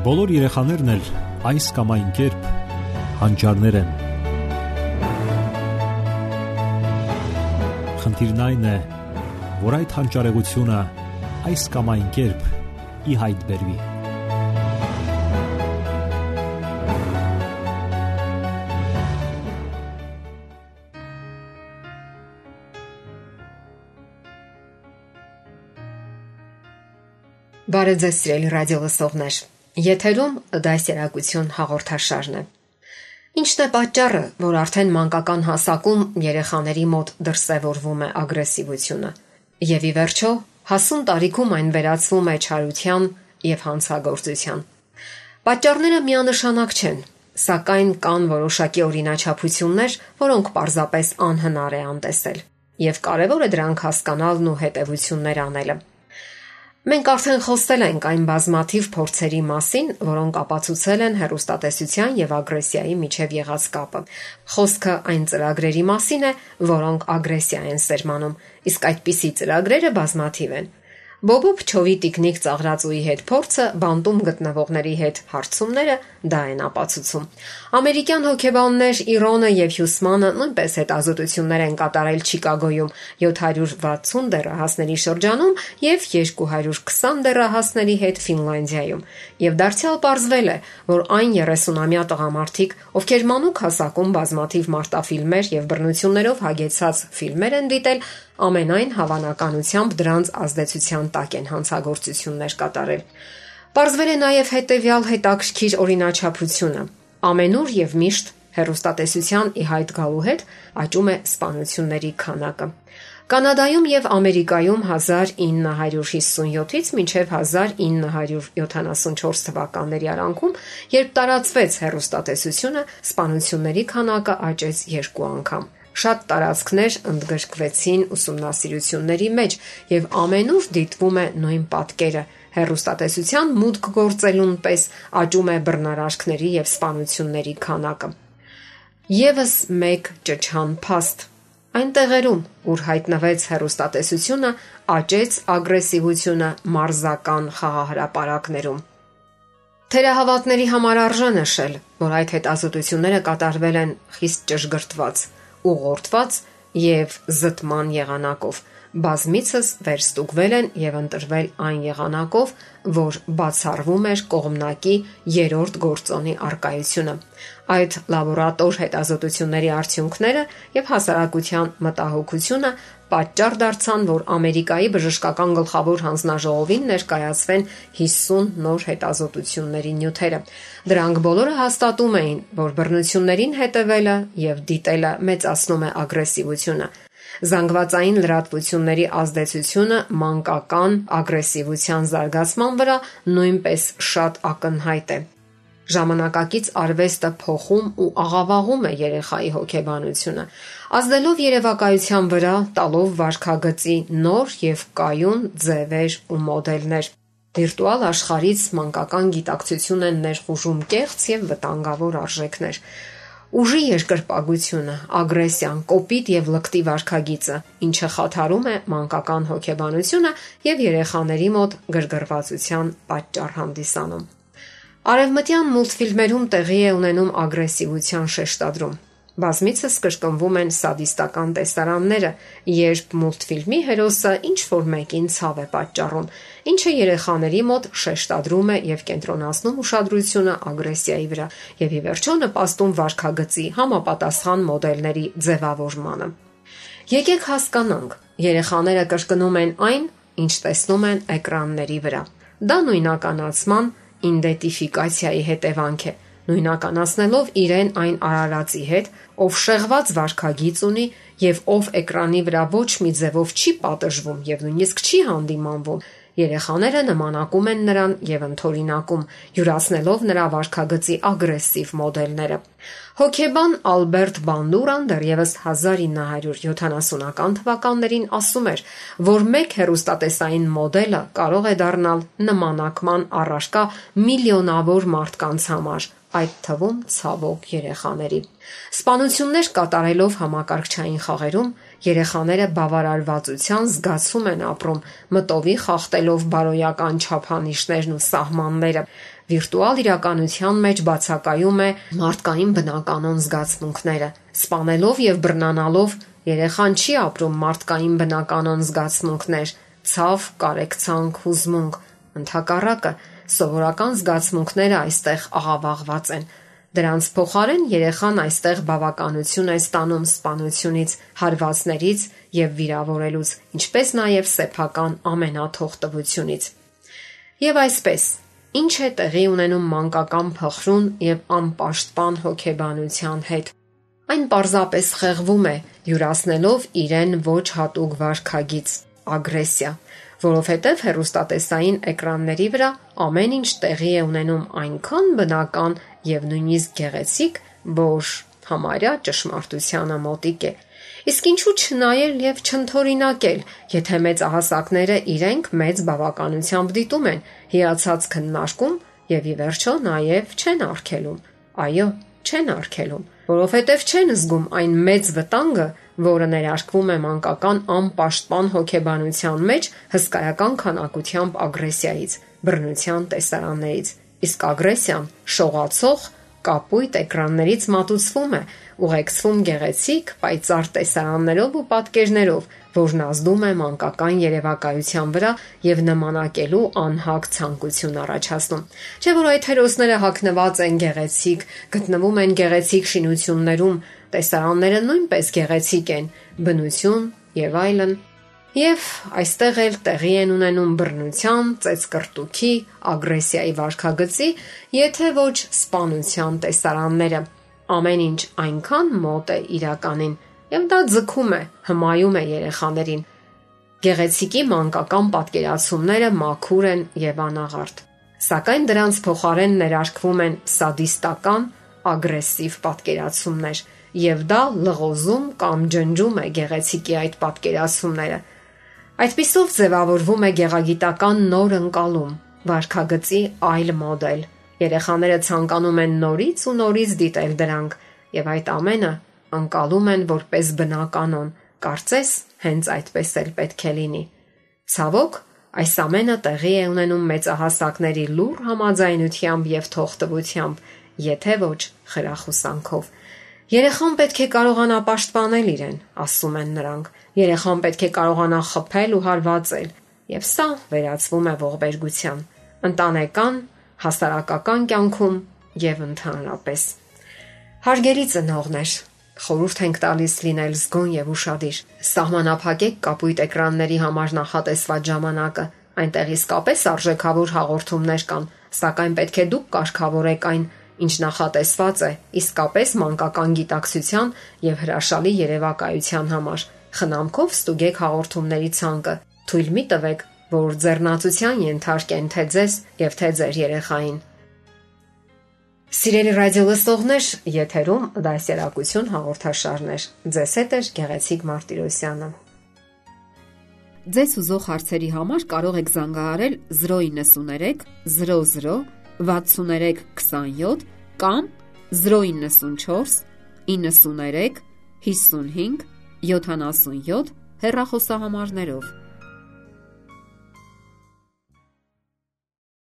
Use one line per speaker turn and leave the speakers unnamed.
Բոլոր երեխաներն էլ այս կամ այն կերպ հանճարներ են։ Խնդիրն այն է, որ այդ հանճարեղությունը այս կամ այն կերպ ի հայտ բերվի։
Բարև ձեզ սիրելի ռադիո լսողներ։ Եթերում դասերակցություն հաղորդաշարն է։ Ինչն է պատճառը, որ արդեն մանկական հասակում երեխաների մոտ դրսևորվում է ագրեսիվությունը։ Եվ ի վերջո, հասուն տարիքում այն վերածվում է չարության եւ հանցագործության։ Պատճառները միանշանակ չեն, սակայն կան որոշակի օրինաչափություններ, որոնք պարզապես անհնար է անտեսել։ Եվ կարևոր է դրանք հասկանալն ու հետևություններ անելը։ Մենք արդեն խոսել ենք այն բազմաթիվ փորձերի մասին, որոնք ապացուցել են հերոստատեսության եւ ագրեսիայի միջև եղած կապը։ Խոսքը այն ծրագրերի մասին է, որոնք ագրեսիա են սերմանում, իսկ այդպիսի ծրագրերը բազմաթիվ են։ Բոբո Փչովի տիկնիկ ծաղրածուի հետ փորձը բանտում գտնվողների հետ հարցումները դա են ապացուցում։ Ամերիկյան հոկեբաններ Իրոնը եւ Հյուսմանը նույնպես հետազոտություններ են կատարել Չիկագոյում 760 դեռահասների շրջանում եւ 220 դեռահասների հետ Ֆինլանդիայում։ Եվ դարձյալ ողջվել է, որ այն 30-ամյա տղամարդիկ, ովքեր մանուկ հասակում բազմաթիվ մարտաֆիլմեր եւ բռնություններով հագեցած ֆիլմեր են դիտել, ամենայն հավանականությամբ դրանց ազդեցության տակ են հանցագործություններ կատարել։ Պարզվել է նաև հետևյալ հետաքրքիր օրինաչափությունը։ Ամենուր եւ միշտ հերոստատեսության ի հայտ գալու հետ աճում է սպանությունների քանակը։ Կանադայում եւ Ամերիկայում 1957-ից մինչև 1974 թվականների արանքում, երբ տարածվեց հերոստատեսությունը, սպանությունների քանակը աճեց երկու անգամ։ Շատ տարածքներ ընդգրկվեցին ուսումնասիրությունների մեջ եւ ամենուր դիտվում է նույն պատկերը։ Հերոստատեսության մուտք գործելուն պես աճում է բռնարարքների եւ սպանությունների քանակը։ Եվս մեկ ճճան փաստ Այն տեղերում, ուր հայտնվեց հերոստատեսությունը, աճեց ագրեսիվությունը մարզական խաղահրապարակներում։ Թերահավատների համար արժե նշել, որ այդ հետազոտությունները կատարվել են խիստ ճշգրտված ուղղորդված եւ զտման եղանակով բազմիցս վերստուգվել են եւ ընտրվել այն եղանակով, որ բացառվում էր կողմնակի երրորդ գործոնի արկայությունը։ Այդ լաբորատոր հետազոտությունների արդյունքները եւ հասարակության մտահոգությունը պատճառ դարձան, որ Ամերիկայի բժշկական գլխավոր հանձնաժողովին ներկայացվեն 50 նոր հետազոտությունների նյութերը։ Դրանք բոլորը հաստատում էին, որ բռնություններին հետևելը եւ դիտելը մեծացնում է ագրեսիվությունը, Զանգվածային լրատվությունների ազդեցությունը մանկական ագրեսիվության զարգացման վրա նույնպես շատ ակնհայտ է։ Ժամանակակից արվեստը փոխում ու աղավաղում է երեխայի հոգեբանությունը, ազդելով երևակայության վրա, տալով վարքագծի նոր եւ կայուն ձևեր ու մոդելներ։ Վիրտուալ աշխարհից մանկական գիտակցություն են ներխուժում կեղծ եւ վտանգավոր արժեքներ ուժի երկրպագությունը, ագրեսիան, կոպիտ եւ լկտի վարքագիծը, ինչը խաթարում է մանկական հոգեբանությունը եւ երեխաների մոտ գրգռվածության պատճառ հանդիսանում։ Արևմտյան մուլտֆիլմերում տեղի է ունենում ագրեսիվության շեշտադրում։ Բազմիցս կրկնվում են սադիստական տեսարանները, երբ մուլտֆիլմի հերոսը ինչ որ մեկին ցավ է պատճառում, ինչը երեխաների մոտ շեշտադրում է եւ կենտրոնացնում ուշադրությունը ագրեսիայի վրա եւ ի վերջո նպաստում վարքագծի համապատասխան մոդելների ձևավորմանը։ Եկեք հասկանանք, երեխաները կրկնում են այն, ինչ տեսնում են էկրանների վրա։ Դա նույնականացման իդենտիֆիկացիայի հետևանք է նույնականացնելով իրեն այն արարածի հետ, ով շեղված վարքագիծ ունի եւ ով էկրանի վրա ոչ մի ձևով չի պատժվում եւ նույնիսկ չի հանդիմանվում, Երեխաները նմանակում են նրան եւ ընթորինակում, յուրացնելով նրա վարքագծի ագրեսիվ մոդելները։ Հոկեբան Ալբերտ Բանդուրան դեռևս 1970-ական թվականներին ասում էր, որ մեկ հերոստատեսային մոդելը կարող է դառնալ նմանակման առարկա միլիոնավոր մարդկանց համար, այդ թվում ցավոք երեխաների։ Սպանություններ կատարելով համակարգչային խաղերում երեխաները բավարարվածության զգացում են ապրում, մտովի խախտելով բարոյական չափանիշներն ու սահմանները։ Վիրտուալ իրականության մեջ բացակայում է մարդկային բնականon զգացմունքները։ Սպանելով եւ բռնանալով երեխան չի ապրում մարդկային բնականon զգացմունքներ՝ ցավ, կարեկցանք, հուզմունք։ Ընթակառակը սովորական զգացմունքները այստեղ աղավաղված են։ Դրանց փոխարեն երեխան այստեղ բավականություն է ստանում սպանությունից, հարվածներից եւ վիրավորելուց, ինչպես նաեւ սեփական ամենաթողտվությունից։ Եվ այսպես, ինչ է տեղի ունենում մանկական փխրուն եւ անպաշտպան հոգեբանության հետ։ Այն պարզապես խեղվում է, յուրացնելով իրեն ոչ հատուկ վարքագից՝ ագրեսիա, որովհետև հերոստատեսային էկրանների վրա ամեն ինչ տեղի է ունենում այնքան բնական եւ նույնիսկ գեղեցիկ, որ համարյա ճշմարտությանը մոտիկ է։ Իսկ ինչու չնայել եւ չընթորինակել, եթե մեծահասակները իրենք մեծ բավականությամբ դիտում են, հիացած քննարկում եւ ի վերջո նաեւ չեն արգելում։ Այո, չեն արգելում, որովհետեւ չեն զգում այն մեծ վտանգը, որը ներարկվում է մանկական անպաշտպան հոգեբանության մեջ հսկայական քանակությամբ ագրեսիայից, բռնության տեսարաններից։ Իսկ ագրեսիան շողացող կապույտ էկրաններից մատուցվում է, ուղեկցվում գեղեցիկ, պայծառ տեսարաններով ու պատկերներով, որն ազդում է մանկական երևակայության վրա եւ նմանակելու անհագ ցանկություն առաջացնում։ Չէ՞ որ այդ հերոսները հակնված են գեղեցիկ, գտնվում են գեղեցիկ շինություններում, տեսարանները նույնպես գեղեցիկ են, բնություն եւ այլն։ Եվ այստեղ էլ տեղի են ունենում բռնության, ծեծկռտուքի, ագրեսիայի վարքագծի, եթե ոչ սպանության տեսարանները։ Ամեն ինչ այնքան մոտ է իրականին, եւ դա ձգում է, հմայում է երեխաներին։ Գեղեցիկի մանկական պատկերացումները մաքուր են եւ անաղարտ, սակայն դրանց փոխարեն ներարկվում են սադիստական, ագրեսիվ պատկերացումներ, եւ դա լղոզում կամ ջնջում է գեղեցիկի այդ պատկերացումները Այդպիսով ձևավորվում է գեղագիտական նոր ընկալում, վարքագծի այլ մոդել։ Երեխաները ցանկանում են նորից ու նորից դիտել դրանք, եւ այդ ամենը ընկալում են որպես բնականon, կարծես հենց այդպես էլ պետք է լինի։ Ցավոք, այս ամենը տեղի է ունենում մեծահասակների լուր համաձայնությամբ եւ թողտվությամբ, եթե ոչ խրախուսանքով։ Երեխան պետք է կարողանա պաշտպանել իրեն, ասում են նրանք Երեխան պետք է կարողանա խփել ու հարվածել, եւ սա վերածվում է ողբերգության, ընտանեկան, հասարակական կյանքում եւ ընդհանրապես։ Հարգելի ծնողներ, խորհուրդ ենք տալիս լինել զգոն եւ ուրախadir։ Սահմանափակեք կապույտ էկրանների համար նախատեսված ժամանակը։ Այնտեղ իսկապես արժեքավոր հաղորդումներ կան, սակայն պետք է դուք կարգավորեք այն, ինչ նախատեսված է իսկապես մանկական գիտակցության եւ հրաշալի երևակայության համար Խնամքով ստուգեք հաղորդումների ցանկը։ Թույլ մի տվեք, որ ձեռնացության ենթարկեն թե ձեզ եւ թե ձեր երեխային։ Սիրելի ռադիո լսողներ, եթերում դասերակցություն հաղորդաշարներ։ Ձեզ հետ է Գեղեցիկ Մարտիրոսյանը։
Ձեզ ուզող հարցերի համար կարող եք զանգահարել 093 00 63 27 կամ 094 93 55 77 հեռախոսահամարներով։